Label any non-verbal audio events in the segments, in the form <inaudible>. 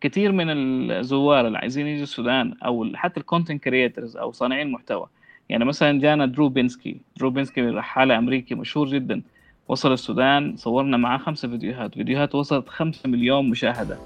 كثير من الزوار اللي عايزين يجوا السودان أو حتى ال content creators أو صانعين المحتوى. يعني مثلا جانا درو بينسكي. درو بينسكي رحاله امريكي مشهور جدا. وصل السودان صورنا معاه خمسة فيديوهات. فيديوهات وصلت خمسة مليون مشاهدة.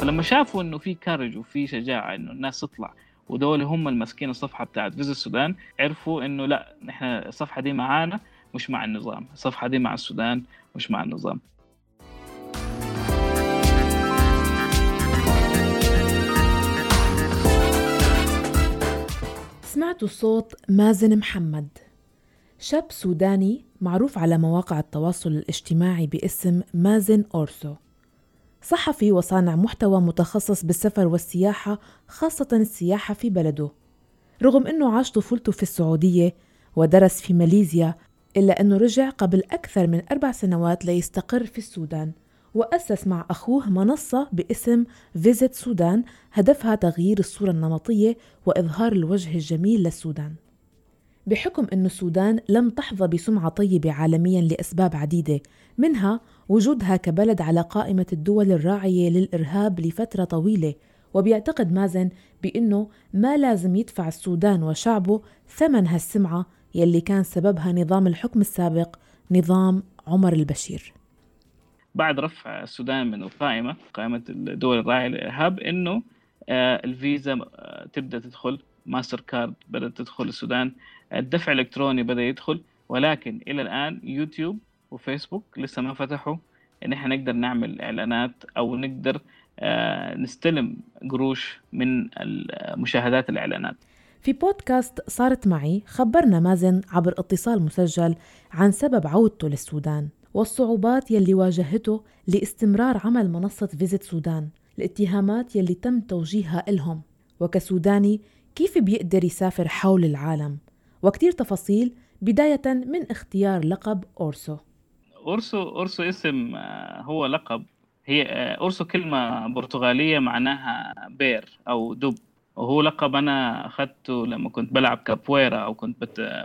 فلما شافوا إنه في courage وفي شجاعة إنه الناس تطلع ودول هم الماسكين الصفحة بتاعت فيزا السودان عرفوا إنه لا نحن الصفحة دي معانا. مش مع النظام. الصفحة دي مع السودان مش مع النظام. سمعتوا صوت مازن محمد. شاب سوداني معروف على مواقع التواصل الاجتماعي باسم مازن أورسو. صحفي وصانع محتوى متخصص بالسفر والسياحة خاصة السياحة في بلده. رغم أنه عاش طفولته في السعودية ودرس في ماليزيا إلا أنه رجع قبل أكثر من أربع سنوات ليستقر في السودان وأسس مع أخوه منصة باسم فيزيت سودان هدفها تغيير الصورة النمطية وإظهار الوجه الجميل للسودان. بحكم أن السودان لم تحظى بسمعة طيبة عالميا لأسباب عديدة منها وجودها كبلد على قائمة الدول الراعية للإرهاب لفترة طويلة وبيعتقد مازن بأنه ما لازم يدفع السودان وشعبه ثمن هالسمعة يلي كان سببها نظام الحكم السابق نظام عمر البشير. بعد رفع السودان من القائمة قائمة الدول الراعية للإرهاب إنه آه، الفيزا آه، تبدأ تدخل ماستر كارد بدأت تدخل السودان الدفع الإلكتروني بدأ يدخل ولكن إلى الآن يوتيوب وفيسبوك لسه ما فتحوا إن إحنا نقدر نعمل إعلانات أو نقدر آه، نستلم قروش من مشاهدات الإعلانات. في بودكاست صارت معي خبرنا مازن عبر اتصال مسجل عن سبب عودته للسودان والصعوبات يلي واجهته لاستمرار عمل منصة فيزيت سودان الاتهامات يلي تم توجيهها إلهم. وكسوداني كيف بيقدر يسافر حول العالم؟ وكتير تفاصيل بداية من اختيار لقب أورسو. أورسو أورسو اسم آه، هو لقب. هي آه، أورسو كلمة برتغالية معناها bear أو دب. وهو لقب أنا أخذته لما كنت بلعب كابويرا أو كنت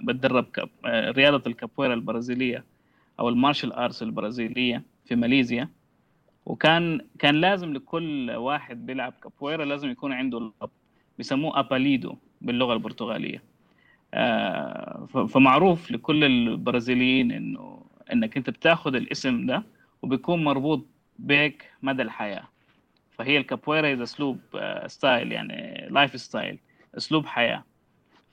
بتدرب كاب... رياضة الكابويرا البرازيلية أو ال martial arts البرازيلية في ماليزيا. وكان كان لازم لكل واحد بيلعب كابويرا لازم يكون عنده لقب بيسموه apelido باللغة البرتغالية. آه فمعروف لكل البرازيليين إنه إنك أنت بتاخذ الاسم ده وبيكون مربوط بك مدى الحياة. فهي الكابويرا إذا أسلوب style يعني lifestyle أسلوب حياة.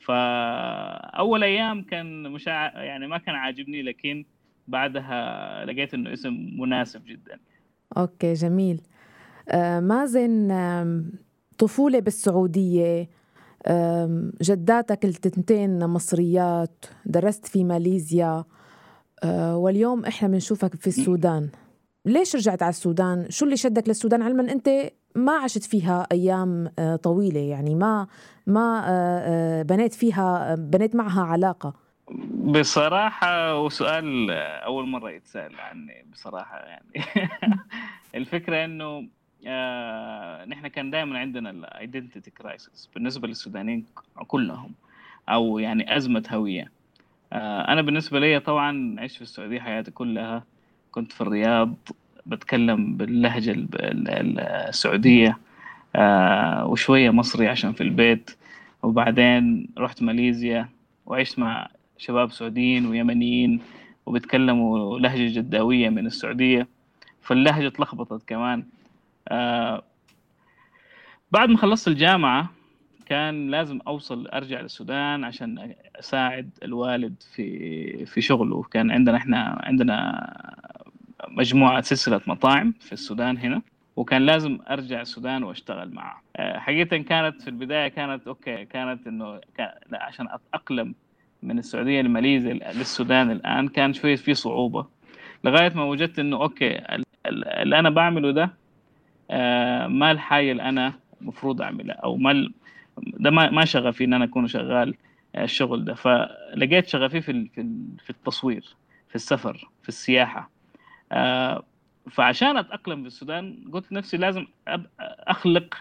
فاول أيام كان مش يعني ما كان عاجبني لكن بعدها لقيت إنه اسم مناسب جدا. أوكي جميل. آه مازن طفولة بالسعودية جداتك التنتين مصريات درست في ماليزيا آه واليوم إحنا بنشوفك في السودان. ليش رجعت على السودان؟ شو اللي شدك للسودان؟ علما أنت ما عشت فيها أيام آه، طويلة يعني ما ما آه، آه، بنيت فيها بنيت معها علاقة. بصراحة وسؤال أول مرة يتسأل عني بصراحة يعني. <laughs> الفكرة إنه نحن كان دائما عندنا ال identity crisis بالنسبة للسودانيين كلهم أو يعني أزمة هوية. أنا بالنسبة لي طبعا عشت في السعودية حياتي كلها. كنت في الرياض بتكلم باللهجة السعودية آه وشوية مصري عشان في البيت. وبعدين رحت ماليزيا وعشت مع شباب سعوديين ويمنيين وبيتكلموا لهجة جداوية من السعودية. فاللهجة اتلخبطت كمان. آه بعد ما خلصت الجامعة كان لازم أوصل أرجع للسودان عشان أساعد الوالد في في شغله. كان عندنا إحنا عندنا مجموعة سلسلة مطاعم في السودان هنا وكان لازم أرجع السودان وأشتغل معه. آه، حقيقة كانت في البداية كانت أوكي كانت إنه لا عشان أتأقلم من السعودية لماليزيا للسودان الآن كان شوية في صعوبة. لغاية ما وجدت إنه أوكي اللي أنا بعمله ده آه، ما الحاجة اللي أنا المفروض أعملها أو ما ده ما شغفي إن أنا أكون شغال آه، الشغل ده. فلقيت شغفي في في التصوير في السفر في السياحة. فعشان أتأقلم في السودان قلت نفسي لازم أخلق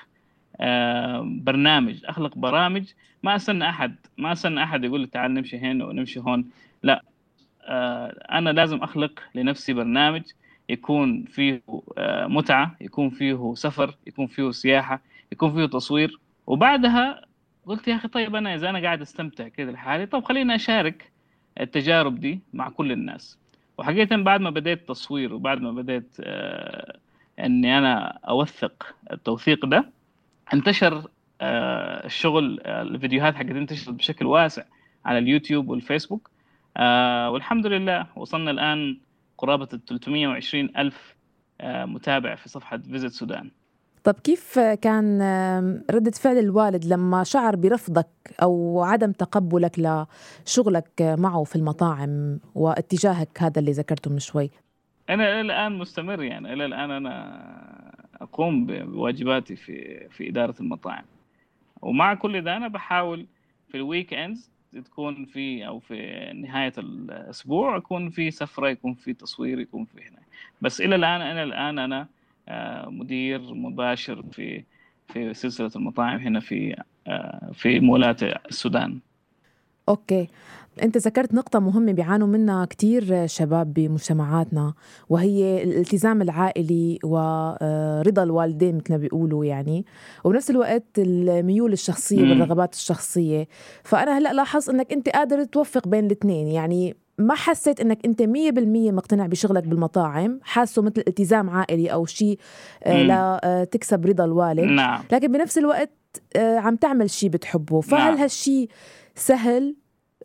برنامج أخلق برامج. ما أستنى أحد ما أستنى أحد يقول لي تعال نمشي هنا ونمشي هون. لا آه، أنا لازم أخلق لنفسي برنامج يكون فيه آه، متعة يكون فيه سفر يكون فيه سياحة يكون فيه تصوير. وبعدها قلت يا أخي طيب أنا إذا أنا قاعد أستمتع كذا لحالي طب خليني أشارك التجارب دي مع كل الناس. وحقيقة بعد ما بديت تصوير وبعد ما بديت آه، إني أنا أوثق التوثيق ده انتشر آه، الشغل آه، الفيديوهات حقتي انتشرت بشكل واسع على اليوتيوب والفيسبوك والحمد لله وصلنا الآن قرابة ال 320 ألف متابع في صفحة فيزيت سودان طب كيف كان ردة فعل الوالد لما شعر برفضك أو عدم تقبلك لشغلك معه في المطاعم واتجاهك هذا اللي ذكرته من شوي؟ أنا إلى الآن مستمر يعني. إلى الآن أنا أقوم بواجباتي في في إدارة المطاعم. ومع كل ده أنا بحاول في ال weekends تكون في أو في نهاية الأسبوع يكون في سفرة يكون في تصوير يكون في هنا. بس إلى الآن أنا الآن أنا مدير مباشر في في سلسلة المطاعم هنا في آه، في مولات السودان. okay. أنت ذكرت نقطة مهمة بيعانوا منها كتير شباب بمجتمعاتنا وهي الالتزام العائلي ورضا الوالدين مثل ما بيقولوا يعني. وبنفس الوقت الميول الشخصية والرغبات الشخصية. فأنا هلأ لاحظ إنك أنت قادر توفق بين الاثنين. يعني ما حسيت إنك أنت مية بالمية مقتنع بشغلك بالمطاعم حاسه مثل التزام عائلي أو شيء آه لتكسب رضا الوالد. نعم. لكن بنفس الوقت آه عم تعمل شيء بتحبه. فهل نعم. هالشيء سهل؟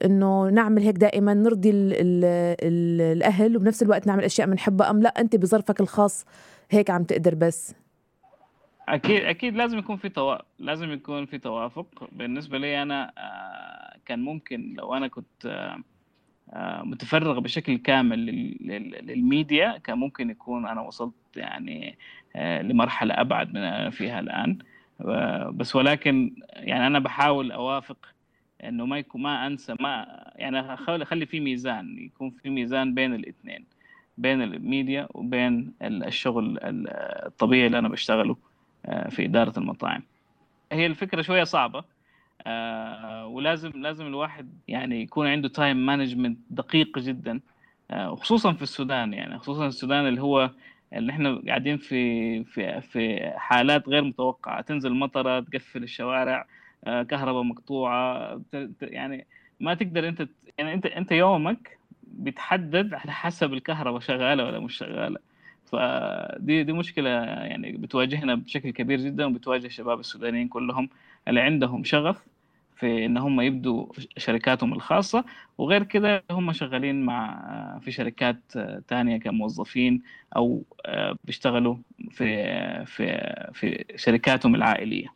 إنه نعمل هيك دائما نرضي ال ال ال الأهل وبنفس الوقت نعمل أشياء بنحبها أم لا أنت بظرفك الخاص هيك عم تقدر بس؟ أكيد أكيد لازم يكون في توا... لازم يكون في توافق. بالنسبة لي أنا آه، كان ممكن لو أنا كنت آه، آه، متفرغ بشكل كامل للميديا كان ممكن يكون أنا وصلت يعني لمرحلة أبعد من أنا فيها الآن. بس ولكن يعني أنا بحاول أوافق إنه ما يكون ما أنسى ما يعني اخلي في ميزان يكون في ميزان بين الاثنين بين الميديا وبين الشغل الطبيعي اللي أنا بشتغله آه، في إدارة المطاعم. هي الفكرة شوية صعبة آه، ولازم لازم الواحد يعني يكون عنده time management دقيق جدا آه، وخصوصا في السودان يعني خصوصا السودان اللي هو اللي إحنا قاعدين في في في حالات غير متوقعة تنزل مطرة تقفل الشوارع آه، كهرباء مقطوعة يعني ما تقدر أنت يعني أنت أنت يومك بيتحدد على حسب الكهرباء شغالة ولا مش شغالة. فدي دي مشكلة يعني بتواجهنا بشكل كبير جدا وبتواجه الشباب السودانيين كلهم اللي عندهم شغف في إن هم يبدوا شركاتهم الخاصة وغير كده هم شغالين مع في شركات تانية كموظفين أو آه، بيشتغلوا في في في شركاتهم العائلية.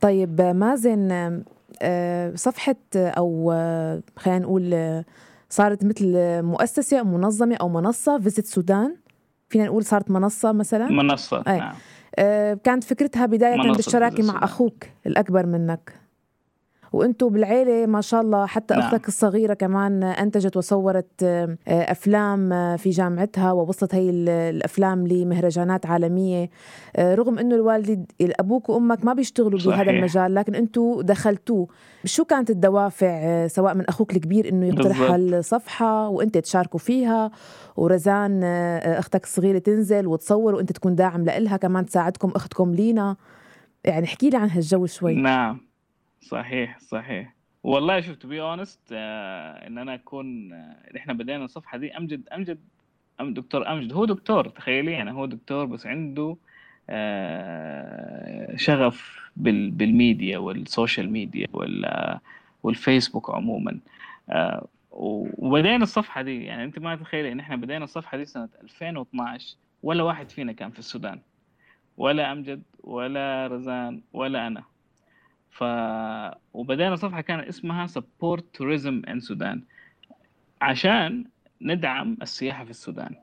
طيب مازن آه، صفحة أو آه، خلينا نقول آه، صارت مثل مؤسسة أو منظمة أو منصة فيزيت سودان فينا نقول صارت منصة مثلا؟ منصة أي. نعم. كانت فكرتها بداية بالشراكة مع أخوك الأكبر منك. وأنتم بالعيلة ما شاء الله حتى نعم. أختك الصغيرة كمان أنتجت وصورت آه، أفلام آه، في جامعتها ووصلت هي الأفلام لمهرجانات عالمية. آه، رغم إنه الوالد أبوك وأمك ما بيشتغلوا صحيح. بهذا المجال لكن أنتم دخلتوه. شو كانت الدوافع سواء من أخوك الكبير إنه يقترح الصفحه وأنت تشاركوا فيها؟ ورزان أختك الصغيرة تنزل وتصور وأنت تكون داعم لإلها كمان تساعدكم أختكم لينا. يعني احكي لي عن هالجو شوي. نعم. صحيح صحيح. والله شوف to be honest إن أنا أكون آه إحنا بدينا الصفحة دي أمجد أمجد أم دكتور أمجد. هو دكتور تخيلي يعني هو دكتور بس عنده آه شغف بال بال media وال social media وال والفيسبوك عموما. آه وبدينا الصفحة دي. يعني أنت ما تتخيلي إن إحنا بدينا الصفحة دي سنة 2012 ولا واحد فينا كان في السودان. ولا أمجد ولا رزان ولا أنا. ف وبدأنا صفحة كان اسمها Support Tourism in Sudan. عشان ندعم السياحة في السودان.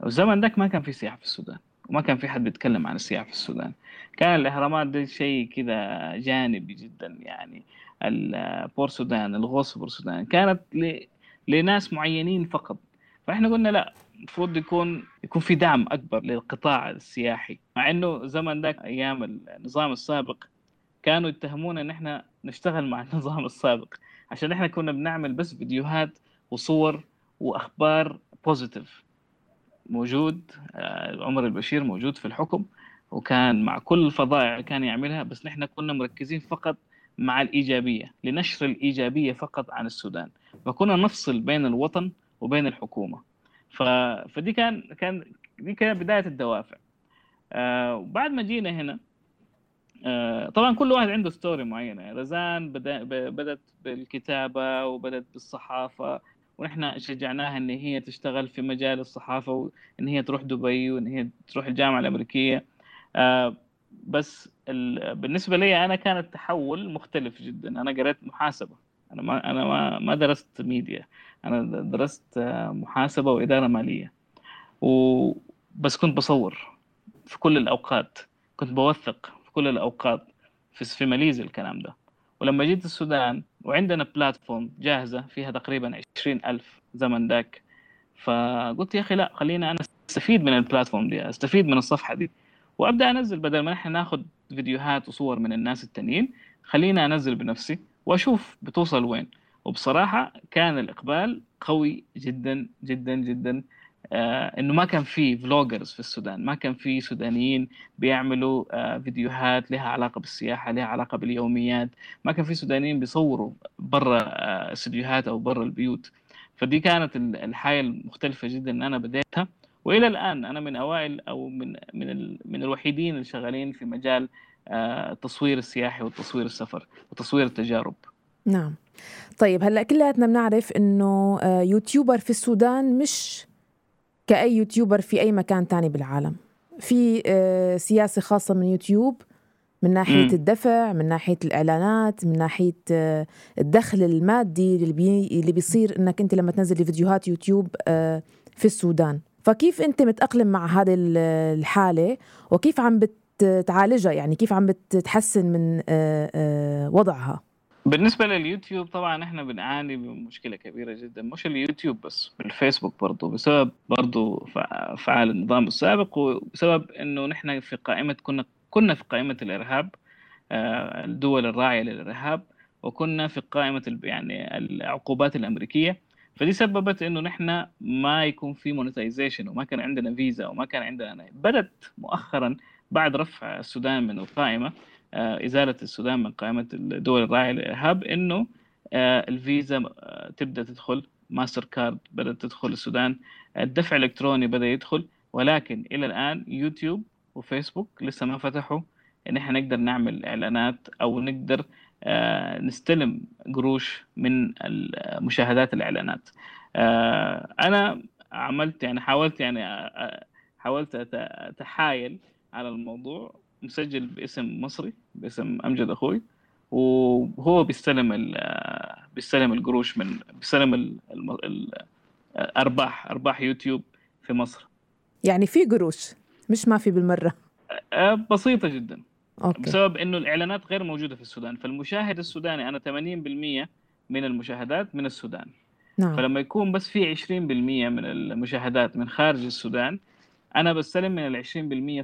والزمن ذاك ما كان في سياحة في السودان وما كان في حد بيتكلم عن السياحة في السودان. كان الإهرامات ده شيء كذا جانبي جدا يعني البور سودان الغوص بور سودان كانت ل... لناس معينين فقط. فإحنا قلنا لا المفروض يكون يكون في دعم أكبر للقطاع السياحي. مع إنه زمن ذاك أيام النظام السابق كانوا يتهمونا إن إحنا نشتغل مع <laughs> النظام السابق. عشان إحنا كنا بنعمل بس فيديوهات وصور وأخبار بوزيتيف موجود آه، عمر البشير موجود في الحكم وكان مع كل الفظائع كان يعملها بس نحن كنا مركزين فقط مع الإيجابية لنشر الإيجابية فقط عن السودان. فكنا نفصل بين الوطن وبين الحكومة. ف... فدي كان كان دي كانت بداية الدوافع. آه وبعد ما جينا هنا طبعا كل واحد عنده story معينة. رزان بدأ بدأت بالكتابة وبدأت بالصحافة ونحن شجعناها إن هي تشتغل في مجال الصحافة وإن هي تروح دبي وإن هي تروح الجامعة الأمريكية. آه بس بالنسبة لي أنا كان التحول مختلف جدا. أنا قريت محاسبة. أنا ما أنا ما ما درست ميديا أنا درست محاسبة وإدارة مالية. و بس كنت بصور في كل الأوقات. كنت بوثق. كل الأوقات في في ماليزيا الكلام ده. ولما جيت السودان وعندنا بلاتفورم جاهزة فيها تقريبا عشرين ألف زمن ذاك فقلت يا أخي لا خلينا أنا أستفيد من البلاتفورم دي أستفيد من الصفحة دي. وأبدأ أنزل بدل ما نحن ناخذ فيديوهات وصور من الناس التانيين خليني أنزل بنفسي وأشوف بتوصل وين. وبصراحة كان الإقبال قوي جدا جدا جدا. إنه ما كان في فلوجرز في السودان ما كان في سودانيين بيعملوا آه فيديوهات لها علاقة بالسياحة لها علاقة باليوميات ما كان في سودانيين بيصوروا برا آه استديوهات أو برا البيوت. فدي كانت الحياة المختلفة جدا ان أنا بديتها. وإلى الآن أنا من أوائل أو من من من الوحيدين اللي شغالين في مجال التصوير السياحي والتصوير السفر وتصوير التجارب. نعم. طيب هلأ كلياتنا بنعرف إنه YouTuber في السودان مش كأي YouTuber في أي مكان تاني بالعالم. في سياسة خاصة من يوتيوب من ناحية م. الدفع من ناحية الإعلانات من ناحية الدخل المادي اللي, بي اللي بيصير إنك أنت لما تنزل فيديوهات يوتيوب في السودان. فكيف أنت متأقلم مع هذه الحالة؟ وكيف عم بتعالجها يعني كيف عم بتتحسن من وضعها؟ بالنسبة لليوتيوب طبعا إحنا بنعاني بمشكلة كبيرة جدا مش اليوتيوب بس بالفيسبوك برضو بسبب برضو فعال النظام السابق وبسبب إنه نحن في قائمة كنا كنا في قائمة الإرهاب الدول الراعية للإرهاب وكنا في قائمة يعني العقوبات الأمريكية. فدي سببت إنه نحن ما يكون في monetization وما كان عندنا فيزا وما كان عندنا بدت مؤخرا بعد رفع السودان من القائمة. إزالة السودان من قائمة الدول الراعية للإرهاب إنه الفيزا تبدأ تدخل ماستر كارد بدأت تدخل السودان الدفع الإلكتروني بدأ يدخل ولكن إلى الآن يوتيوب وفيسبوك لسه ما فتحوا إن إحنا نقدر نعمل إعلانات أو نقدر نستلم قروش من مشاهدات الإعلانات. أنا عملت يعني حاولت يعني حاولت أتحايل على الموضوع مسجل باسم مصري باسم أمجد أخوي. وهو بيستلم بيستلم القروش من بيستلم الارباح أرباح يوتيوب في مصر. يعني في قروش مش ما في بالمرة. بسيطة جدا. أوكي. بسبب إنه الإعلانات غير موجودة في السودان. فالمشاهد السوداني أنا 80% من المشاهدات من السودان. نعم. فلما يكون بس في 20% من المشاهدات من خارج السودان أنا بستلم من ال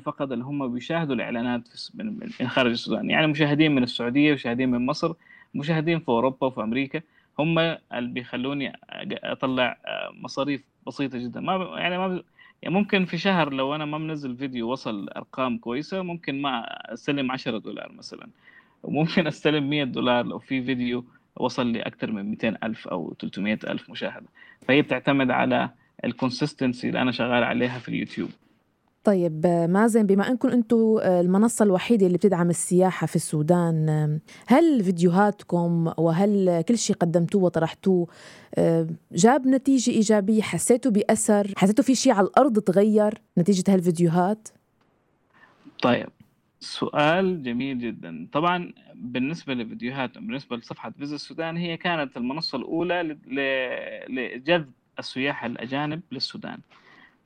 20% فقط اللي هم بيشاهدوا الإعلانات من خارج السودان. يعني مشاهدين من السعودية مشاهدين من مصر مشاهدين في أوروبا وفي أمريكا. هم اللي بيخلوني أطلع مصاريف بسيطة جدا. ما يعني ما يعني ممكن في شهر لو أنا ما منزل فيديو وصل أرقام كويسة ممكن ما أستلم 10 دولار مثلا. وممكن أستلم 100 دولار لو في فيديو وصل لي أكثر من 200 ألف أو 300 ألف مشاهدة. فهي بتعتمد على الكونسستنسي اللي أنا شغال عليها في اليوتيوب. طيب مازن بما إنكم أنتم المنصة الوحيدة اللي بتدعم السياحة في السودان هل فيديوهاتكم وهل كل شيء قدمتوه وطرحتوه جاب نتيجة إيجابية؟ حسيتوا بأثر؟ حسيتوا في شيء على الأرض تغير نتيجة هالفيديوهات؟ طيب سؤال جميل جدا. طبعا بالنسبة للفيديوهات بالنسبة لصفحة Visit السودان هي كانت المنصة الأولى لجذب السياح الأجانب للسودان.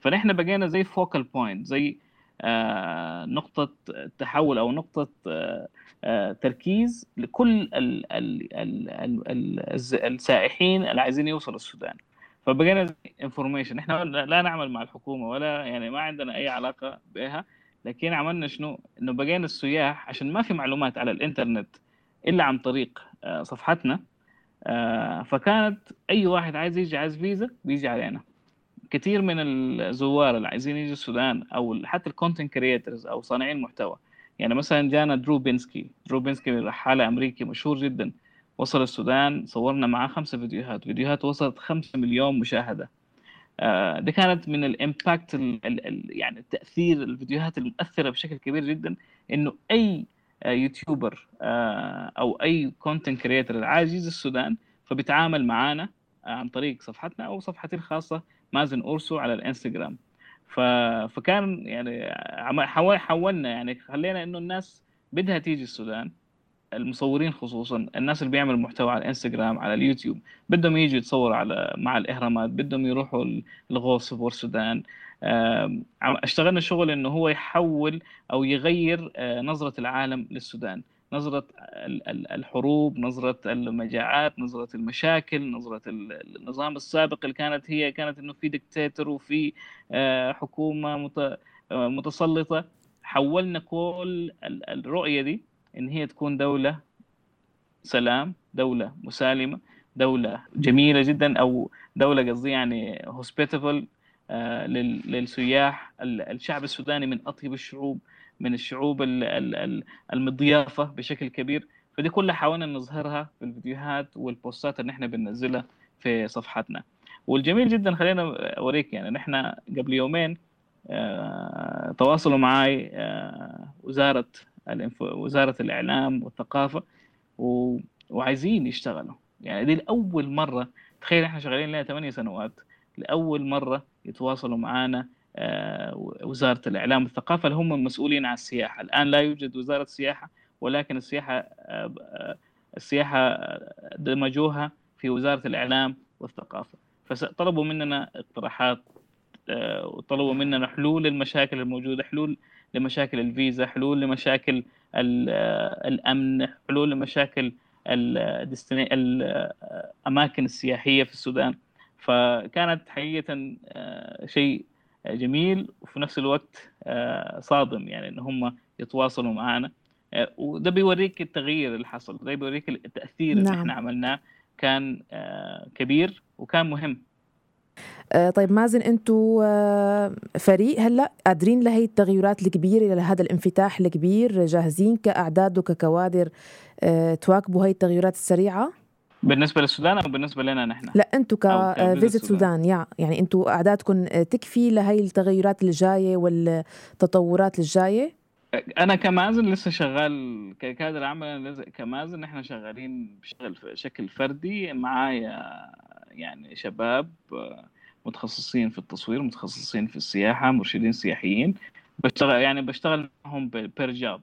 فنحن بقينا زي focal point زي آه نقطة تحول أو نقطة آه آه تركيز لكل ال ال ال ال السائحين اللي عايزين يوصلوا السودان. فبقينا information إحنا لا نعمل مع الحكومة ولا يعني ما عندنا أي علاقة بها لكن عملنا شنو؟ إنه بقينا السياح عشان ما في معلومات على الإنترنت إلا عن طريق صفحتنا فكانت أي واحد عايز يجي عايز فيزا بيجي علينا. كثير من الزوار اللي عايزين يجوا السودان أو حتى ال content creators أو صانعين المحتوى يعني مثلا جانا درو بينسكي. درو بينسكي رحالة امريكي مشهور جدا. وصل السودان صورنا معاه خمسة فيديوهات. فيديوهات وصلت خمسة مليون مشاهدة. آه، دي كانت من ال impact يعني التاثير الفيديوهات المؤثرة بشكل كبير جدا. إنه أي آه، YouTuber آه، أو أي content creator عايز السودان فبيتعامل معانا عن طريق صفحتنا أو صفحتي الخاصة مازن أورسو على الإنستغرام. فكان يعني حولنا يعني خلينا إنه الناس بدها تيجي السودان المصورين خصوصا الناس اللي بيعملوا محتوى على الإنستغرام على اليوتيوب بدهم يجوا يتصوروا على مع الإهرامات بدهم يروحوا الغوص في السودان. اشتغلنا شغل إنه هو يحول أو يغير آه، نظرة العالم للسودان. نظرة الحروب نظرة المجاعات نظرة المشاكل نظرة النظام السابق اللي كانت هي كانت إنه في دكتاتور وفي آه، حكومة آه، متسلطة. حولنا كل الرؤية دي إن هي تكون دولة سلام دولة مسالمة دولة جميلة جدا أو دولة قصدي يعني هوسبيتابل للسياح. الشعب السوداني من أطيب الشعوب من الشعوب المضيافة بشكل كبير. فدي كلها حاولنا نظهرها في الفيديوهات والبوستات اللي إحنا بننزلها في صفحتنا والجميل جدا خلينا أوريك يعني نحن قبل يومين آه، تواصلوا معي آه، وزارة وزارة الإعلام والثقافة. وعايزين يشتغلوا. يعني دي لأول مرة تخيل إحنا شغالين لنا ثمانية سنوات. لأول مرة يتواصلوا معنا آه، وزارة الإعلام والثقافة اللي هم المسؤولين عن السياحة. الآن لا يوجد وزارة سياحة ولكن السياحة آه، السياحة دمجوها في وزارة الإعلام والثقافة. فطلبوا مننا اقتراحات آه، وطلبوا مننا حلول للمشاكل الموجودة حلول لمشاكل الفيزا حلول لمشاكل الأمن حلول لمشاكل الاماكن السياحية في السودان. فكانت حقيقة آه، شيء جميل وفي نفس الوقت آه، صادم يعني إن هم يتواصلوا معنا آه، وده بيوريك التغيير اللي حصل ده بيوريك التأثير نعم. اللي إحنا عملناه كان كبير وكان مهم. طيب مازن أنتم آه، فريق هلأ قادرين لهي التغيرات الكبيرة لهذا الانفتاح الكبير جاهزين كأعداد وككوادر تواكبوا هي التغيرات السريعة؟ بالنسبة للسودان أو بالنسبة لنا نحن؟ لا أنتم كفيزيت سودان يا يعني أنتم اعدادكم تكفي لهي التغيرات الجاية والتطورات الجاية؟ أنا كمازن لسه شغال ككادر عمل كمازن نحن شغالين بشكل فردي معايا يعني شباب متخصصين في التصوير متخصصين في السياحة مرشدين سياحيين. بشتغل يعني بشتغل معهم per job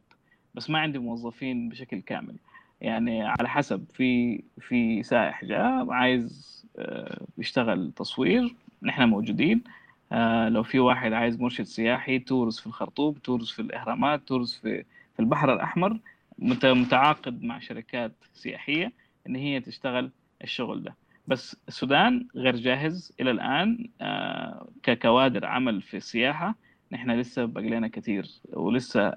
بس ما عندي موظفين بشكل كامل. يعني على حسب في في سائح جاء عايز آه، يشتغل تصوير نحن موجودين. آه، لو في واحد عايز مرشد سياحي tours في الخرطوم tours في الإهرامات tours في في البحر الأحمر متعاقد مع شركات سياحية إن هي تشتغل الشغل ده. بس السودان غير جاهز إلى الآن آه، ككوادر عمل في السياحة نحن لسه باقي لنا كثير ولسه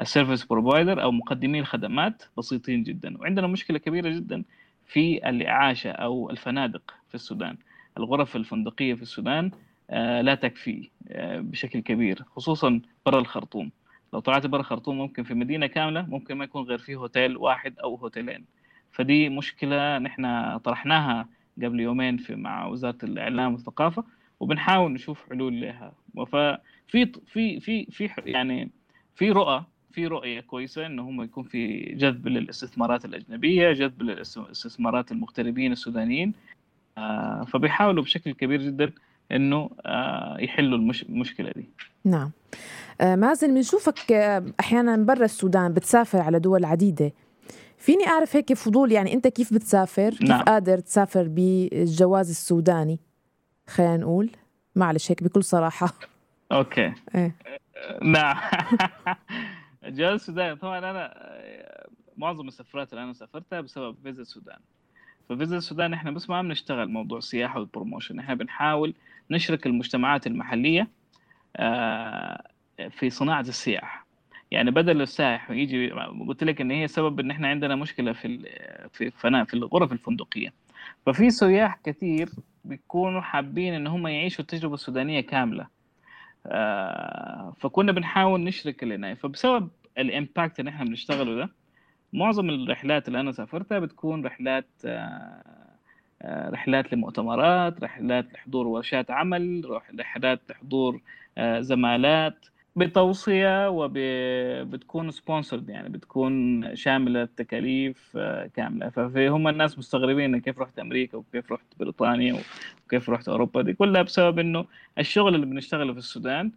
ال service provider أو مقدمي الخدمات بسيطين جدا. وعندنا مشكلة كبيرة جدا في الإعاشة أو الفنادق في السودان. الغرف الفندقية في السودان آه، لا تكفي آه، بشكل كبير خصوصا برا الخرطوم. لو طلعت برا الخرطوم ممكن في مدينة كاملة ممكن ما يكون غير فيه هوتيل واحد أو هوتيلين. فدي مشكلة نحن طرحناها قبل يومين في مع وزارة الإعلام والثقافة. وبنحاول نشوف حلول لها. ففي في في في يعني في رؤى في رؤية كويسة إنه هم يكون في جذب للاستثمارات الأجنبية جذب للاستثمارات المغتربين السودانيين. آه، فبيحاولوا بشكل كبير جدا إنه آه، يحلوا المشكلة دي. نعم. آه، مازن بنشوفك أحيانا برا السودان بتسافر على دول عديدة. فيني أعرف هيك فضول يعني أنت كيف بتسافر؟ كيف نعم. قادر تسافر بالجواز السوداني؟ خلينا نقول. معلش هيك بكل صراحة. أوكي. <laughs> إيه. نعم. <laughs> الجواز السوداني طبعا أنا معظم السفرات اللي أنا سافرتها بسبب فيزا السودان. ف Visit Sudan إحنا بس ما بنشتغل موضوع السياحه وال promotion. إحنا بنحاول نشرك المجتمعات المحلية آه، في صناعة السياحة. يعني بدل السائح يجي قلت لك إن هي سبب إن إحنا عندنا مشكلة في في في الغرف الفندقية. ففي سياح كثير بيكونوا حابين إن هم يعيشوا التجربه السودانيه كاملة. آه، فكنا بنحاول نشرك العناية فبسبب ال impact اللي إحنا بنشتغله ده معظم الرحلات اللي أنا سافرتها بتكون رحلات آه، آه، رحلات لمؤتمرات رحلات لحضور ورشات عمل رحلات لحضور زمالات بتوصية وبتكون سبونسرد يعني بتكون شاملة التكاليف كاملة. فهم الناس مستغربين كيف رحت أمريكا وكيف رحت بريطانيا وكيف رحت أوروبا. دي كلها بسبب إنه الشغل اللي بنشتغله في السودان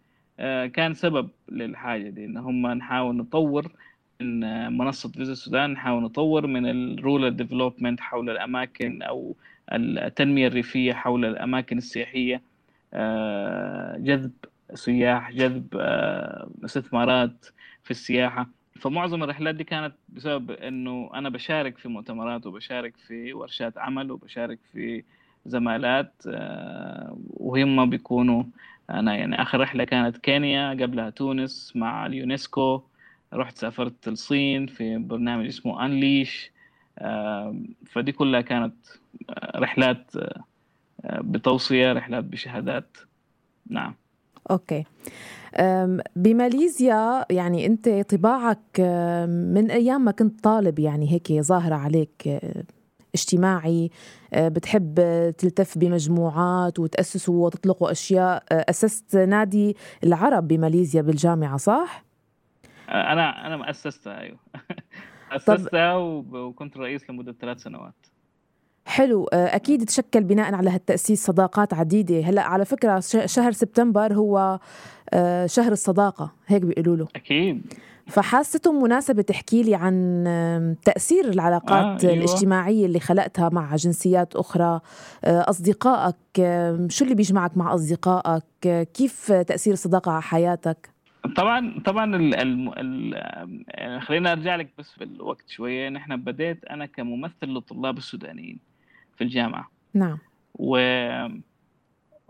كان سبب للحاجة دي إن هم نحاول نطور من منصة Visit Sudan نحاول نطور من ال rural development حول الأماكن أو التنمية الريفية حول الأماكن السياحية. جذب سياح جذب آه، استثمارات في السياحة. فمعظم الرحلات دي كانت بسبب إنه أنا بشارك في مؤتمرات وبشارك في ورشات عمل وبشارك في زمالات آه، وهم بيكونوا. أنا يعني آخر رحلة كانت كينيا قبلها تونس مع اليونسكو. رحت سافرت الصين في برنامج اسمه انليش آه، فدي كلها كانت رحلات بتوصية رحلات بشهادات. نعم. okay. بماليزيا يعني أنت طباعك من أيام ما كنت طالب يعني هيك ظاهرة عليك اجتماعي بتحب تلتف بمجموعات وتأسسوا وتطلقوا أشياء أسست نادي العرب بماليزيا بالجامعة صح؟ أنا أنا مؤسستها أيوه. <laughs> أسستها وكنت رئيس لمدة ثلاث سنوات. حلو. آه، أكيد تشكل بناء على هالتأسيس صداقات عديدة. هلأ على فكرة شهر سبتمبر هو آه، شهر الصداقة هيك بيقولوا له. أكيد. فحاسته مناسبة تحكي لي عن تأثير العلاقات آه أيوة. الاجتماعية اللي خلقتها مع جنسيات أخرى. أصدقائك شو اللي بيجمعك مع أصدقائك؟ كيف تأثير الصداقة على حياتك؟ طبعا طبعا ال ال خلينا أرجع لك بس في الوقت شوية. نحن بديت أنا كممثل للطلاب السودانيين. في الجامعة. نعم. و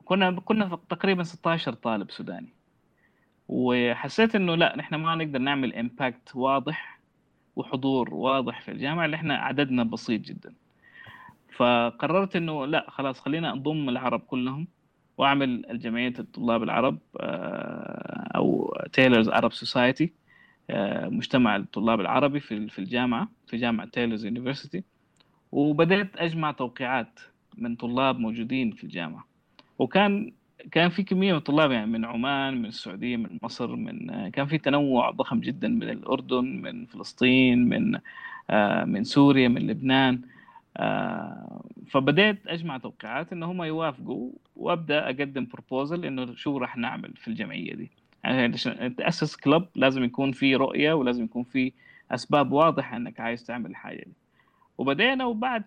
كنا تقريبا 16 طالب سوداني. وحسيت إنه لا نحن ما نقدر نعمل امباكت واضح وحضور واضح في الجامعة اللي إحنا عددنا بسيط جدا. فقررت إنه لا خلاص خلينا نضم العرب كلهم وأعمل الجمعية الطلاب العرب آه، أو Taylor's Arab Society مجتمع الطلاب العربي في في الجامعة في جامعة Taylor's University وبدأت أجمع توقيعات من طلاب موجودين في الجامعة. وكان كان في كمية من الطلاب يعني من عمان من السعودية من مصر من كان في تنوع ضخم جدا من الأردن من فلسطين من آه، من سوريا من لبنان. آه، فبدأت أجمع توقيعات إن هم يوافقوا وأبدأ أقدم proposal إنه شو راح نعمل في الجمعية دي. يعني عشان تأسس club لازم يكون في رؤية ولازم يكون في أسباب واضحة إنك عايز تعمل الحاجة دي. وبدينا وبعد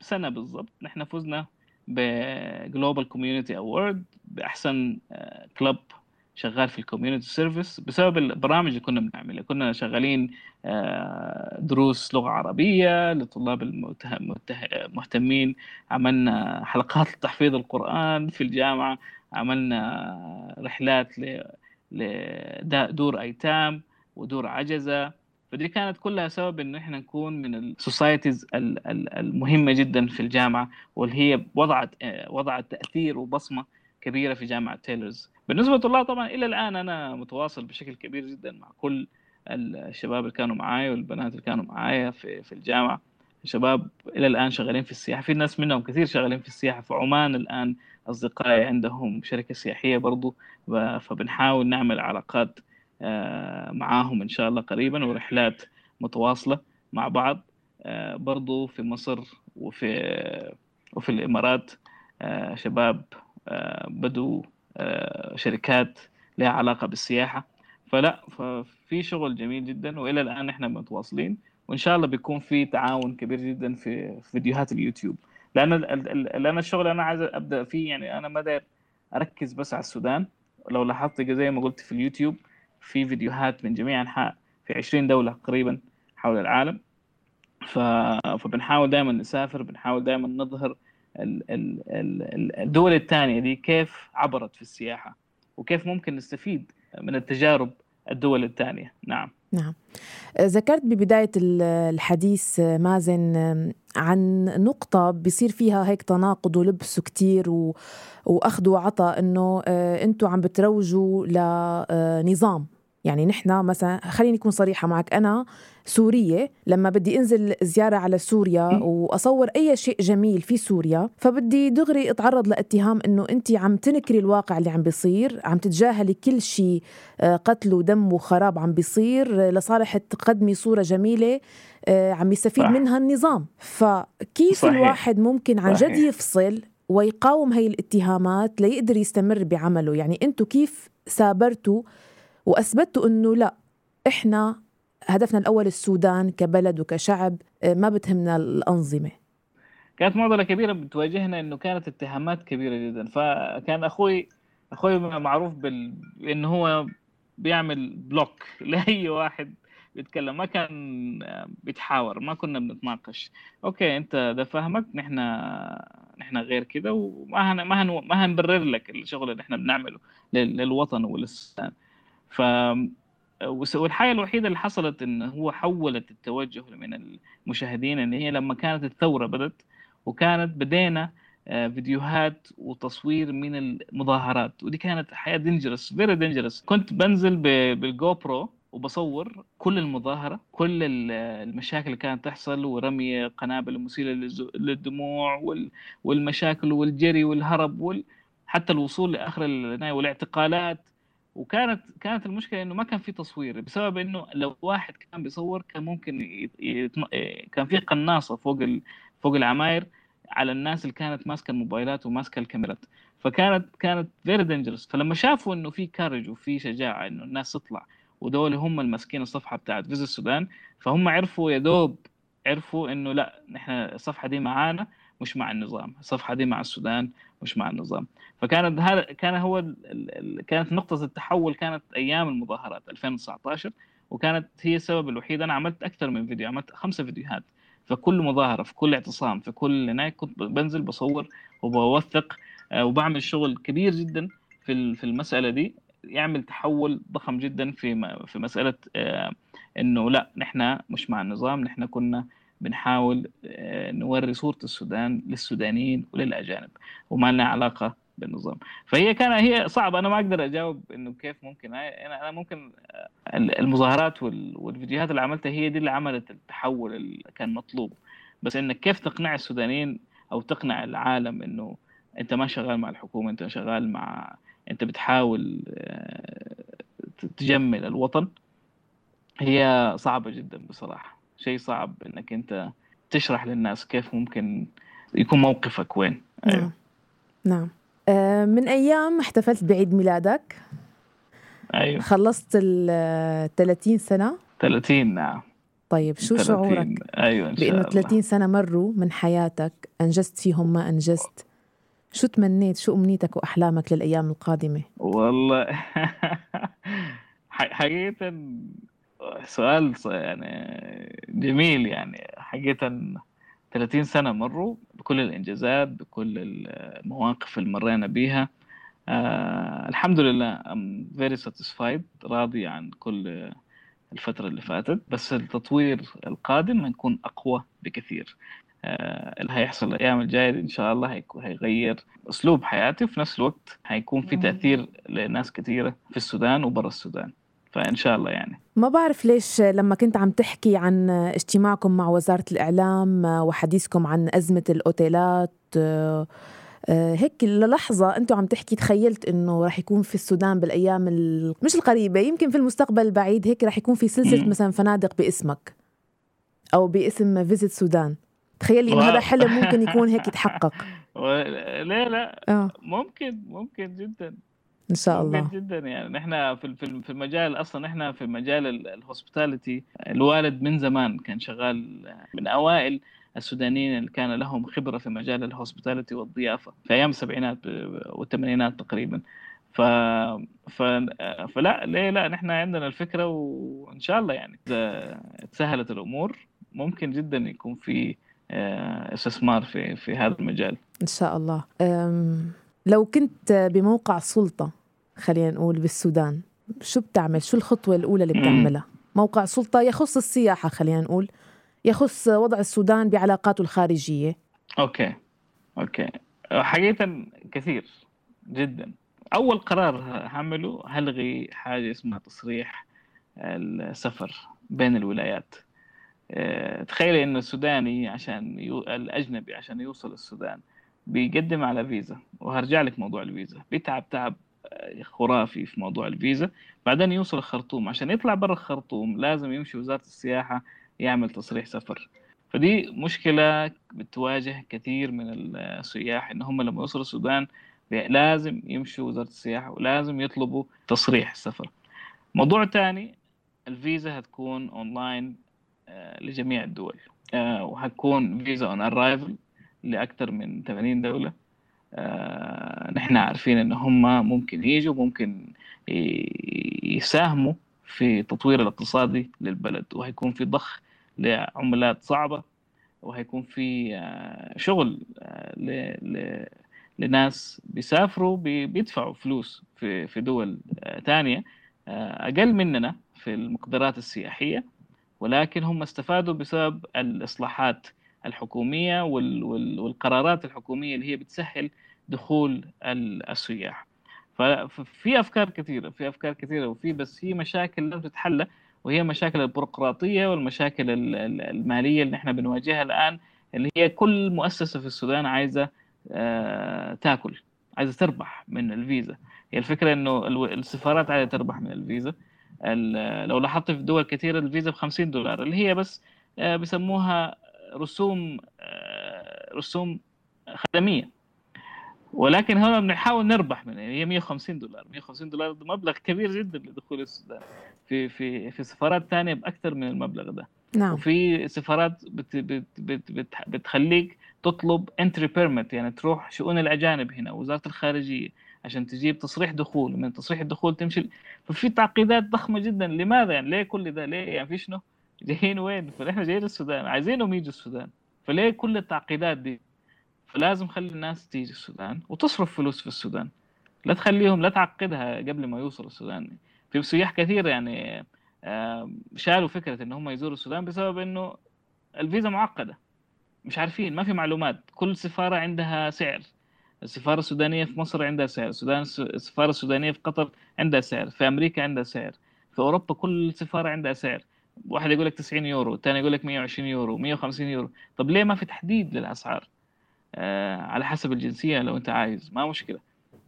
سنة بالضبط نحن فزنا ب Global Community Award بأحسن club شغال في ال community service بسبب البرامج اللي كنا بنعملها. كنا شغالين آه، دروس لغة عربية للطلاب المهتمين عملنا حلقات لتحفيظ القرآن في الجامعة. عملنا رحلات لدور أيتام ودور عجزة. فدي كانت كلها سبب إن إحنا نكون من ال societies المهمة جدا في الجامعة واللي هي وضعت وضعت تأثير وبصمة كبيرة في جامعة Taylor's بالنسبة لله طبعا إلى الآن أنا متواصل بشكل كبير جدا مع كل الشباب اللي كانوا معايا والبنات اللي كانوا معايا في في الجامعة. الشباب إلى الآن شغالين في السياحة في ناس منهم كثير شغالين في السياحة في عمان الآن أصدقائي عندهم شركة سياحية برضو فبنحاول نعمل علاقات آه، معاهم إن شاء الله قريبا ورحلات متواصلة مع بعض. آه، برضو في مصر وفي وفي الإمارات آه، شباب بدوا شركات لها علاقة بالسياحة. فلا ففي شغل جميل جدا وإلى الآن إحنا متواصلين وإن شاء الله بيكون في تعاون كبير جدا في فيديوهات اليوتيوب. لأن لأن الشغل اللي أنا عايز أبدأ فيه يعني أنا ما أركز بس على السودان. لو لاحظت زي ما قلت في اليوتيوب في فيديوهات من جميع أنحاء في 20 دولة تقريبا حول العالم. ف... فبنحاول دائما نسافر بنحاول دائما نظهر الدول الثانية دي كيف عبرت في السياحة وكيف ممكن نستفيد من التجارب الدول الثانية. نعم. نعم. ذكرت ببداية الحديث مازن عن نقطة بيصير فيها هيك تناقض ولبس كتير و... وأخذ وعطاء إنه آه، أنتوا عم بتروجوا لنظام يعني نحن مثلا خليني أكون صريحة معك أنا سورية لما بدي أنزل زيارة على سوريا وأصور أي شيء جميل في سوريا فبدي دغري أتعرض لاتهام إنه أنت عم تنكري الواقع اللي عم بيصير عم تتجاهلي كل شيء آه، قتل ودم وخراب عم بيصير لصالح تقدمي صورة جميلة آه، عم يستفيد صح. منها النظام فكيف صحيح. الواحد ممكن عن جد يفصل ويقاوم هي الاتهامات ليقدر يستمر بعمله يعني أنتم كيف سابرتوا وأثبتوا إنه لا إحنا هدفنا الأول السودان كبلد وكشعب آه، ما بتهمنا الأنظمة. كانت معضلة كبيرة بتواجهنا إنه كانت اتهامات كبيرة جدا. فكان أخوي أخوي معروف بال... بإنه هو بيعمل block <laughs> لأي واحد بيتكلم. ما كان بيتحاور ما كنا بنتناقش. okay أنت ده فهمك نحن نحن غير كده وما هن... ما هن... ما هنبرر لك الشغل اللي إحنا بنعمله للوطن وللسودان. ف والحاجة الوحيدة اللي حصلت إن هو حولت التوجه من المشاهدين إن هي لما كانت الثورة بدت وكانت بدينا آه، فيديوهات وتصوير من المظاهرات. ودي كانت حاجة dangerous very dangerous كنت بنزل بال GoPro وبصور كل المظاهرة كل المشاكل اللي كانت تحصل ورمي قنابل مسيلة للدموع والمشاكل والجري والهرب حتى الوصول لآخر النهايه والاعتقالات. وكانت كانت المشكلة إنه ما كان في تصوير بسبب إنه لو واحد كان بيصور كان ممكن يتم... كان في قناصة فوق ال... فوق العماير على الناس اللي كانت ماسكة الموبايلات وماسكة الكاميرات. فكانت كانت very dangerous فلما شافوا إنه في courage وفي شجاعة إنه الناس تطلع ودول هم الماسكين الصفحة بتاعت Visit Sudan فهم عرفوا يا دوب عرفوا إنه لا نحن الصفحة دي معانا مش مع النظام. الصفحة دي مع السودان. مش مع النظام. فكانت هذا كان هو كانت نقطة التحول كانت أيام المظاهرات 2019 وكانت هي السبب الوحيد. أنا عملت أكثر من فيديو عملت خمسة فيديوهات في كل مظاهرة في كل اعتصام في كل هناك. كنت بنزل بصور وبوثق آه، وبعمل شغل كبير جدا في في المسألة دي. يعمل تحول ضخم جدا في في مسألة آه، إنه لا نحن مش مع النظام نحن كنا بنحاول آه، نوري صورة السودان للسودانيين وللأجانب وما لنا علاقة بالنظام. فهي كان هي صعب أنا ما أقدر أجاوب إنه كيف ممكن. أنا ممكن آه، المظاهرات والفيديوهات اللي عملتها هي دي اللي عملت التحول اللي كان مطلوب. بس إنك كيف تقنع السودانيين أو تقنع العالم إنه أنت ما شغال مع الحكومة أنت شغال مع أنت بتحاول آه، تجمل الوطن هي صعبة جدا بصراحة. شيء صعب إنك أنت تشرح للناس كيف ممكن يكون موقفك وين. أيوه. نعم. نعم. آه من أيام احتفلت بعيد ميلادك. أيوه. خلصت ال 30 سنة. 30 نعم. طيب شو 30. شعورك؟ أيوه إن شاء بأنه 30 سنة مروا من حياتك أنجزت فيهم ما أنجزت. شو تمنيت؟ شو أمنيتك وأحلامك للأيام القادمة؟ والله. <laughs> حقيقة سؤال يعني جميل يعني. حقيقة 30 سنة مروا بكل الإنجازات بكل المواقف اللي مرينا بيها. آه الحمد لله I'm very satisfied راضي عن كل الفترة اللي فاتت. بس التطوير القادم هيكون أقوى بكثير. آه اللي هيحصل الأيام الجاية إن شاء الله هيغير أسلوب حياتي وفي نفس الوقت هيكون في تأثير لناس كثيرة في السودان وبرا السودان. فإن شاء الله يعني. ما بعرف ليش لما كنت عم تحكي عن اجتماعكم مع وزارة الإعلام وحديثكم عن أزمة الأوتيلات آه، هيك للحظة أنتم عم تحكي تخيلت إنه رح يكون في السودان بالأيام مش القريبة يمكن في المستقبل البعيد هيك رح يكون في سلسلة مثلا فنادق باسمك أو باسم Visit Sudan تخيلي إنه هذا حلم ممكن يكون هيك <laughs> يتحقق. لا لا. آه. ممكن ممكن جدا. إن شاء الله. جدا يعني. نحن في في المجال أصلا نحن في مجال ال hospitality الوالد من زمان كان شغال من أوائل السودانيين اللي كان لهم خبرة في مجال ال hospitality والضيافة في أيام السبعينات والثمانينات تقريبا. ف... ف... فلا ليه لا؟ نحن عندنا الفكرة وإن شاء الله يعني إذا تسهلت الأمور ممكن جدا يكون في آه، استثمار في في هذا المجال. إن شاء الله. لو كنت بموقع سلطة خلينا نقول بالسودان. شو بتعمل؟ شو الخطوة الأولى اللي بتعملها؟ <clears throat> موقع سلطة يخص السياحة خلينا نقول يخص وضع السودان بعلاقاته الخارجية. Okay. Okay. حقيقة كثير جدا. أول قرار هعمله هلغي حاجة اسمها تصريح السفر بين الولايات. آه، تخيلي انه السوداني عشان يو... الأجنبي عشان يوصل السودان بيقدم على فيزا وهرجع لك موضوع الفيزا. بيتعب تعب. خرافي في موضوع الفيزا. بعدين يوصل الخرطوم. عشان يطلع برا الخرطوم لازم يمشي وزارة السياحة يعمل تصريح سفر. فدي مشكلة بتواجه كثير من السياح إن هم لما يوصلوا السودان لازم يمشوا وزارة السياحة ولازم يطلبوا تصريح السفر. موضوع تاني الفيزا هتكون اونلاين آه، لجميع الدول. آه، وهتكون visa on arrival لأكثر من 80 دولة. آه، نحن عارفين إن هم ممكن يجوا ممكن يساهموا في التطوير الاقتصادي للبلد وهيكون في ضخ لعملات صعبة وهيكون في شغل لناس بيسافروا بيدفعوا فلوس في في دول ثانية أقل مننا في المقدرات السياحية ولكن هم استفادوا بسبب الإصلاحات الحكومية والقرارات الحكومية اللي هي بتسهل دخول السياح. ففي أفكار كثيرة في أفكار كثيرة وفي بس هي مشاكل لازم تتحل وهي مشاكل البيروقراطية والمشاكل المالية اللي إحنا بنواجهها الآن اللي هي كل مؤسسة في السودان عايزة آه، تاكل عايزة تربح من الفيزا. هي الفكرة إنه السفارات عايزة تربح من الفيزا. لو لاحظت في دول كثيرة الفيزا ب 50 دولار اللي هي بس آه، بسموها رسوم آه، رسوم خدمية. ولكن هنا بنحاول نربح منها هي 150 دولار. 150 دولار ده مبلغ كبير جدا لدخول السودان. في في في سفارات ثانية بأكثر من المبلغ ده. نعم. وفي سفارات بت بت بت بت بتخليك تطلب انتري بيرميت يعني تروح شؤون الأجانب هنا وزارة الخارجية عشان تجيب تصريح دخول. من تصريح الدخول تمشي ففي تعقيدات ضخمة جدا. لماذا يعني؟ ليه كل ده؟ ليه يعني؟ في شنو؟ جايين وين؟ فاحنا جايين السودان. عايزينهم يجوا السودان. فليه كل التعقيدات دي؟ فلازم خلي الناس تيجي السودان وتصرف فلوس في السودان. لا تخليهم لا تعقدها قبل ما يوصلوا السودان. في سياح كثير يعني شالوا فكرة إن هم يزوروا السودان بسبب إنه الفيزا معقدة. مش عارفين ما في معلومات. كل سفارة عندها سعر. السفارة السودانية في مصر عندها سعر. السودان السفارة السودانية في قطر عندها سعر. في أمريكا عندها سعر. في أوروبا كل سفارة عندها سعر. واحد يقول لك 90 يورو الثاني يقول لك 120 يورو 150 يورو طب ليه ما في تحديد للأسعار آه على حسب الجنسية لو أنت عايز ما مشكلة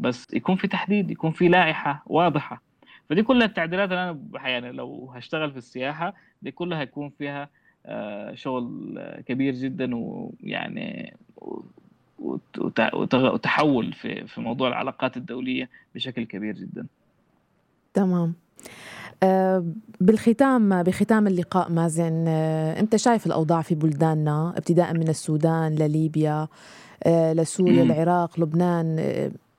بس يكون في تحديد يكون في لائحة واضحة فدي كلها التعديلات اللي أنا يعني لو هشتغل في السياحة دي كلها هيكون فيها آه شغل كبير جدا ويعني وتحول في في موضوع العلاقات الدولية بشكل كبير جدا. تمام. آه، بالختام بختام اللقاء مازن. آه، انت شايف الأوضاع في بلداننا ابتداء من السودان لليبيا آه، لسوريا العراق لبنان.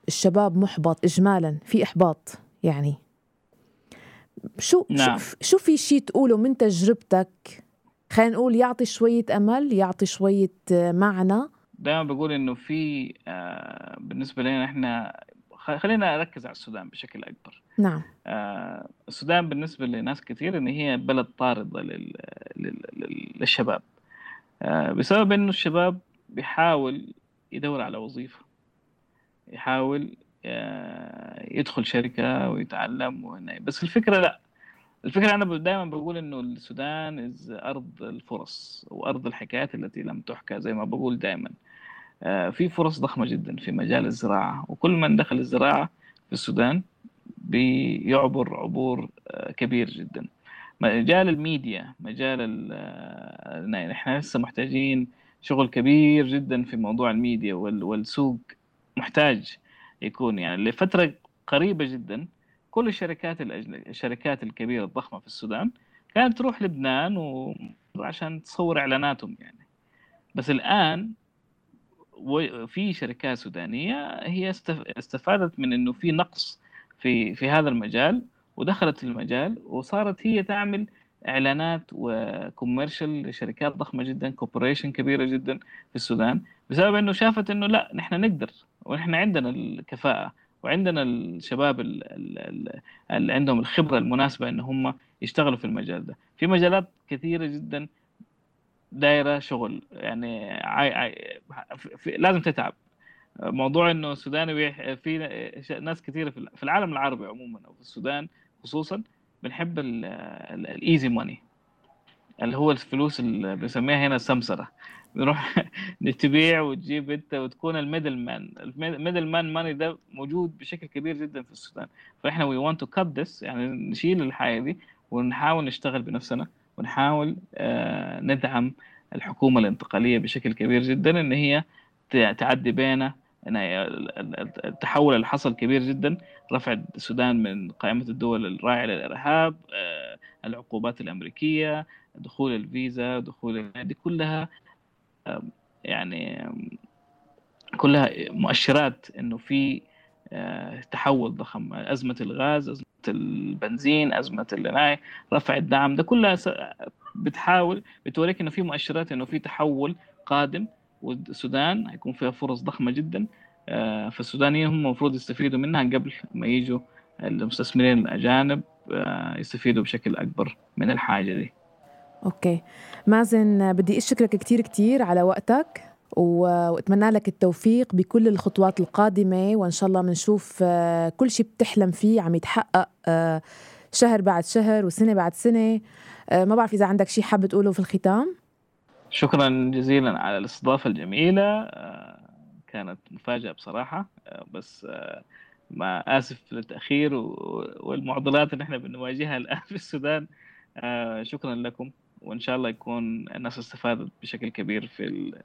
الشباب محبط اجمالا في إحباط يعني. شو نعم. شو, شو في شيء تقوله من تجربتك؟ خلينا نقول يعطي شوية أمل يعطي شوية معنى. دايما بقول إنه في بالنسبة لنا إحنا خلينا اركز على السودان بشكل أكبر. نعم. آه السودان بالنسبة لناس كثير إن هي بلد طاردة لل... لل... للشباب. آه بسبب إنه الشباب بيحاول يدور على وظيفة. يحاول آه يدخل شركة ويتعلم بس الفكرة لا. الفكرة أنا دائما بقول إنه السودان أرض الفرص وأرض الحكايات التي لم تحكى زي ما بقول دائما في فرص ضخمة جدا في مجال الزراعة. وكل من دخل الزراعة في السودان بيعبر عبور آه، كبير جدا. مجال الميديا مجال آه، إحنا لسه محتاجين شغل كبير جدا في موضوع الميديا والسوق محتاج يكون. يعني لفترة قريبة جدا كل الشركات الشركات الكبيرة الضخمة في السودان كانت تروح لبنان وعشان تصور إعلاناتهم يعني. بس الآن وفي شركات سودانية هي استفادت من إنه في نقص في في هذا المجال ودخلت المجال وصارت هي تعمل إعلانات و commercial لشركات ضخمة جدا corporation كبيرة جدا في السودان بسبب إنه شافت إنه لا نحن نقدر ونحن عندنا الكفاءة وعندنا الشباب اللي عندهم الخبرة المناسبة إن هم يشتغلوا في المجال ده. في مجالات كثيرة جدا دايرة شغل يعني عاي عاي لازم تتعب. موضوع إنه السوداني في ناس كثيره في العالم العربي عموما أو في السودان خصوصا بنحب ال easy money اللي هو الفلوس اللي بنسميها هنا السمسرة. نروح <laughs> تبيع وتجيب أنت وتكون ال middle man ال middle man money ده موجود بشكل كبير جدا في السودان. فإحنا we want to cut this يعني نشيل الحاجة دي ونحاول نشتغل بنفسنا ونحاول آه ندعم الحكومة الانتقالية بشكل كبير جدا إن هي تعدي بينا التحول اللي حصل كبير جدا رفع السودان من قائمة الدول الراعية للإرهاب آه، العقوبات الأمريكية دخول الفيزا دخول دي كلها يعني كلها مؤشرات إنه في آه، تحول ضخم. أزمة الغاز أزمة البنزين أزمة العناية رفع الدعم ده كلها بتحاول بتوريك إنه في مؤشرات إنه في تحول قادم. والسودان هيكون فيها فرص ضخمة جدا. آه، فالسودانيين هم المفروض يستفيدوا منها قبل ما يجوا المستثمرين الأجانب آه، يستفيدوا بشكل أكبر من الحاجة دي. أوكي. مازن بدي أشكرك كثير كثير على وقتك وأتمنى لك التوفيق بكل الخطوات القادمة وإن شاء الله بنشوف آه، كل شيء بتحلم فيه عم يتحقق شهر بعد شهر وسنة بعد سنة. ما بعرف إذا عندك شيء حابب تقوله في الختام. شكرا جزيلا على الاستضافة الجميلة. كانت مفاجأة بصراحة. بس ما آسف للتأخير والمعضلات اللي إحنا بنواجهها الآن <laughs> في السودان. شكرا لكم. وإن شاء الله يكون الناس استفادت بشكل كبير في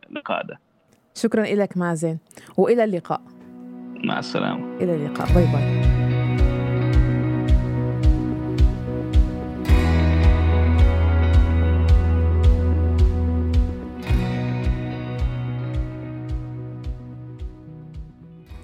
اللقاء ده. شكرا لك مازن. وإلى اللقاء. مع السلامة. إلى اللقاء. bye bye.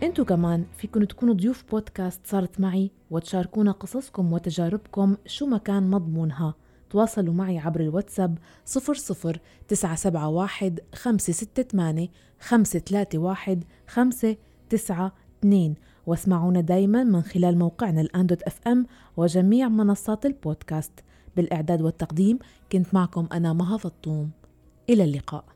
انتو كمان فيكن تكونوا ضيوف بودكاست صارت معي وتشاركونا قصصكم وتجاربكم شو ما كان مضمونها. تواصلوا معي عبر الواتساب 00 971 568 531 592 واسمعونا دايما من خلال موقعنا الآن dot FM وجميع منصات البودكاست. بالإعداد والتقديم كنت معكم أنا مها فطوم. إلى اللقاء.